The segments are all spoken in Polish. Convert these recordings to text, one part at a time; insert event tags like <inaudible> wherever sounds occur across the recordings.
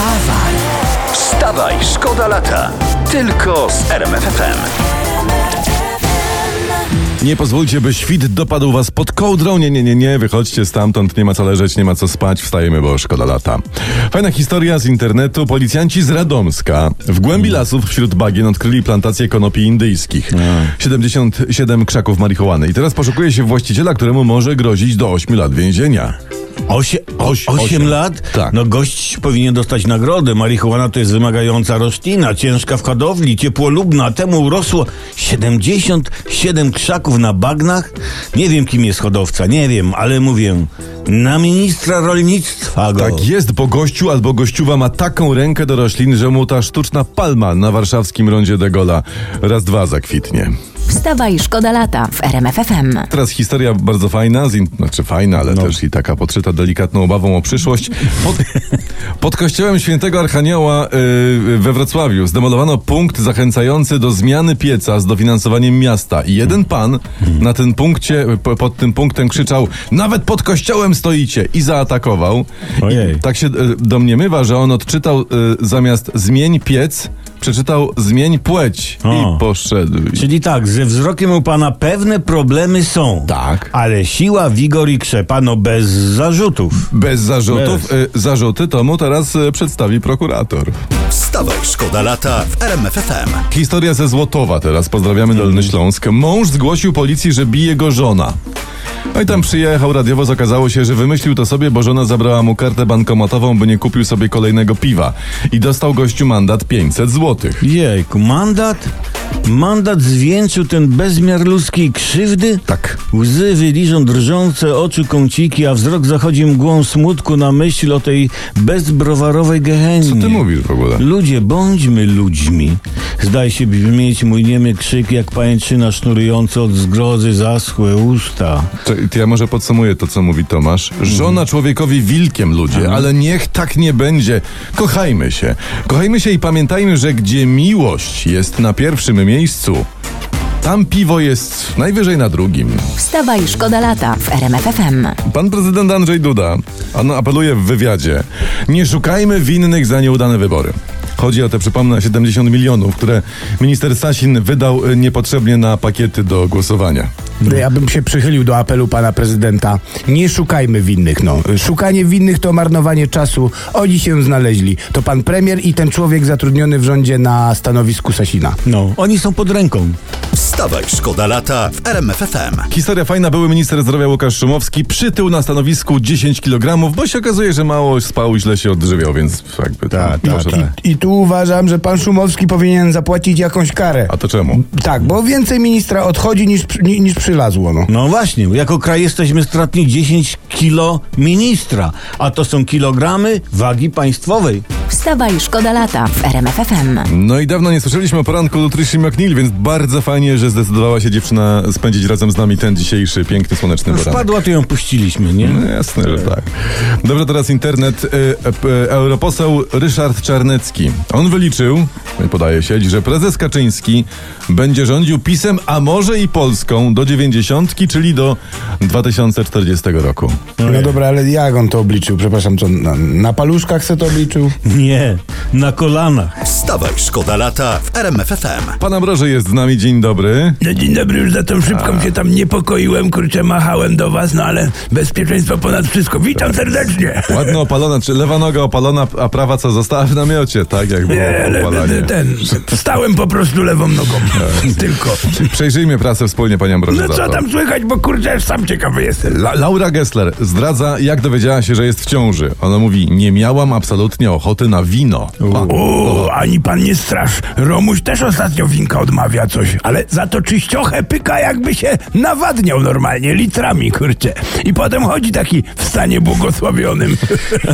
Wstawaj! Wstawaj, szkoda lata. Tylko z RMFFM. Nie pozwólcie, by świt dopadł was pod kołdrą. Nie, nie, nie, nie, wychodźcie stamtąd, nie ma co leżeć, nie ma co spać, wstajemy, bo szkoda lata. Fajna historia z internetu. Policjanci z Radomska w głębi lasów wśród bagien odkryli plantację konopi indyjskich. 77 krzaków marihuany. I teraz poszukuje się właściciela, któremu może grozić do 8 lat więzienia. Osie, Oś- osiem osiem. lat? Tak. No gość powinien dostać nagrodę. Marihuana to jest wymagająca roślina, ciężka w hodowli, ciepłolubna. Temu urosło 77 krzaków na bagnach? Nie wiem, kim jest hodowca, nie wiem, ale mówię, na ministra rolnictwa go. Tak jest, bo gościu albo gościuwa ma taką rękę do roślin, że mu ta sztuczna palma na warszawskim rondzie de Gola raz dwa zakwitnie. Wstawaj, szkoda lata w RMFFM. Teraz historia bardzo fajna, z in... znaczy fajna, ale też i taka podszyta delikatną obawą o przyszłość. Pod, <laughs> pod kościołem świętego Archanioła yy, we Wrocławiu zdemolowano punkt zachęcający do zmiany pieca z dofinansowaniem miasta. I jeden pan na tym punkcie, po- pod tym punktem krzyczał nawet pod kościołem stoicie i zaatakował. Ojej. I tak się y, domniemywa, że on odczytał y, zamiast zmień piec, przeczytał zmień płeć O. i poszedł. Czyli tak, ze wzrokiem u pana pewne problemy są. Tak. Ale siła, wigor i krzepa, no bez zarzutów. Bez zarzutów. Bez. Y, zarzuty to mu teraz y, przedstawi prokurator. Wstawaj, szkoda lata w RMFFM. Historia ze Złotowa teraz. Pozdrawiamy Dolny Śląsk. Mąż zgłosił policji, że bije go żona. No i tam przyjechał radiowoz, okazało się, że wymyślił to sobie, bo żona zabrała mu kartę bankomatową, by nie kupił sobie kolejnego piwa. I dostał gościu mandat 500 złotych. Jejku, mandat? Mandat zwieńczył ten bezmiar ludzkiej krzywdy? Tak. Łzy wyliżą drżące oczy kąciki, a wzrok zachodzi mgłą smutku na myśl o tej bezbrowarowej gehennie. Co ty mówisz w ogóle? Ludzie, bądźmy ludźmi. Zdaje się brzmieć mój niemy krzyk jak pajęczyna sznurująca od zgrozy zaschłe usta. To, to ja może podsumuję to, co mówi Tomasz. Żona człowiekowi wilkiem, ludzie, ale niech tak nie będzie. Kochajmy się. Kochajmy się i pamiętajmy, że gdzie miłość jest na pierwszym miejscu, tam piwo jest najwyżej na drugim. Wstawaj, szkoda lata w RMFFM. Pan prezydent Andrzej Duda on apeluje w wywiadzie: Nie szukajmy winnych za nieudane wybory. Chodzi o te, przypomnę, 70 milionów, które minister Sasin wydał y, niepotrzebnie na pakiety do głosowania. Ja bym się przychylił do apelu pana prezydenta. Nie szukajmy winnych, no. Szukanie winnych to marnowanie czasu. Oni się znaleźli. To pan premier i ten człowiek zatrudniony w rządzie na stanowisku Sasina. No, oni są pod ręką. Wstawaj, szkoda lata w RMFFM. Historia fajna, były minister zdrowia Łukasz Szumowski przytył na stanowisku 10 kg, bo się okazuje, że mało spał i źle się odżywiał, więc jakby Tak, tam tak, może- tak. I tu uważam, że pan Szumowski powinien zapłacić jakąś karę. A to czemu? Tak, bo więcej ministra odchodzi niż, niż przylazło, no. No właśnie, jako kraj jesteśmy stratni 10 kilo ministra, a to są kilogramy wagi państwowej. Wstawaj, szkoda lata w RMFFM. No i dawno nie słyszeliśmy o poranku Lutrishi McNeil, więc bardzo fajnie, że zdecydowała się dziewczyna spędzić razem z nami ten dzisiejszy piękny, słoneczny Już poranek. padła, to ją puściliśmy, nie? No jasne, że tak. Dobrze, teraz internet. Y, y, Europoseł Ryszard Czarnecki. On wyliczył, podaje się, że prezes Kaczyński będzie rządził PiSem, a może i Polską do dziewięćdziesiątki, czyli do 2040 roku. No dobra, ale jak on to obliczył? Przepraszam, co, na, na paluszkach se to obliczył? <laughs> Nie, na kolanach. Wstawaj, szkoda lata w RMFFM. Pan Ambroży jest z nami, dzień dobry. No dzień dobry, już za tą szybką się tam niepokoiłem, kurczę, machałem do was, no ale bezpieczeństwo ponad wszystko. Witam serdecznie. Ładno opalona, czy lewa noga opalona, a prawa co została w namiocie, tak jak było Nie, opalanie. ten, stałem po prostu lewą nogą. Tylko. Przejrzyjmy prasę wspólnie, panie Ambroży. No co tam słychać, bo kurczę, aż sam ciekawy jestem. La Laura Gessler zdradza, jak dowiedziała się, że jest w ciąży. Ona mówi, nie miałam absolutnie ochoty na wino. O, ani pan nie strasz. Romuś też ostatnio winka odmawia coś, ale za to czyściochę pyka jakby się nawadniał normalnie, litrami, kurczę. I potem chodzi taki w stanie błogosławionym.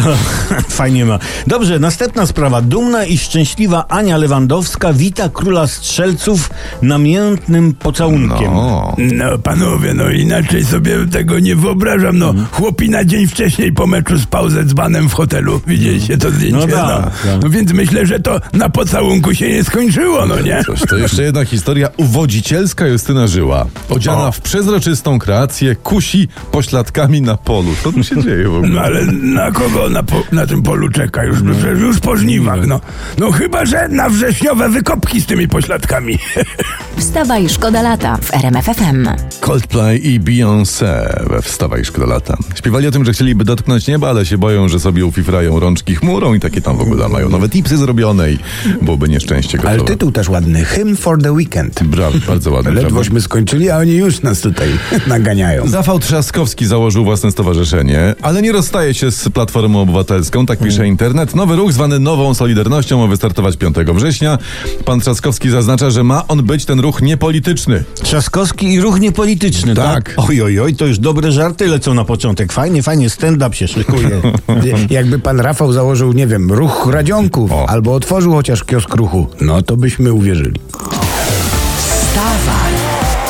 <laughs> Fajnie ma. Dobrze, następna sprawa. Dumna i szczęśliwa Ania Lewandowska wita króla strzelców namiętnym pocałunkiem. No. No panowie, no inaczej sobie tego nie wyobrażam. No chłopi na dzień wcześniej po meczu spał ze dzbanem w hotelu. Widzieliście to zdjęcie? No No, no więc myślę, że to na pocałunku się nie skończyło, no nie? Coś, to jeszcze jedna historia. Uwodzicielska Justyna Żyła, odziana O. w przezroczystą kreację, kusi pośladkami na polu. Co tu się dzieje w ogóle? No ale na kogo na, po, na tym polu czeka? Już, przecież już po żniwach, no. No chyba, że na wrześniowe wykopki z tymi pośladkami. <laughs> Wstawaj, szkoda lata w RMF FM. Coldplay i Beyoncé we Wstawaj Szkoda Lata. Śpiewali o tym, że chcieliby dotknąć nieba, ale się boją, że sobie ufifrają rączki chmurą i takie tam w ogóle mają nowe tipsy zrobione i byłoby nieszczęście Ale gotowe. tytuł też ładny. Hymn for the Weekend. Brawo, bardzo ładny. Ledwośmy skończyli, a oni już nas tutaj <laughs> naganiają. Rafał Trzaskowski założył własne stowarzyszenie, ale nie rozstaje się z Platformą Obywatelską, tak pisze internet. Nowy ruch zwany Nową Solidarnością ma wystartować 5 września. Pan Trzaskowski zaznacza, że ma on być ten ruch niepolityczny. Trzaskowski i ruch niepolityczny, tak? Tak. Oj, oj, oj, to już dobre żarty lecą na początek. Fajnie, fajnie, stand-up się szykuje. <laughs> Jakby pan Rafał założył, nie wiem, ruch radzionków O. albo otworzył chociaż kiosk ruchu, no to byśmy uwierzyli.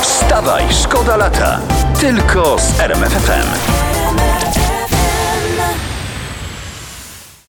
Wstawaj, szkoda lata. Tylko z RMFFM.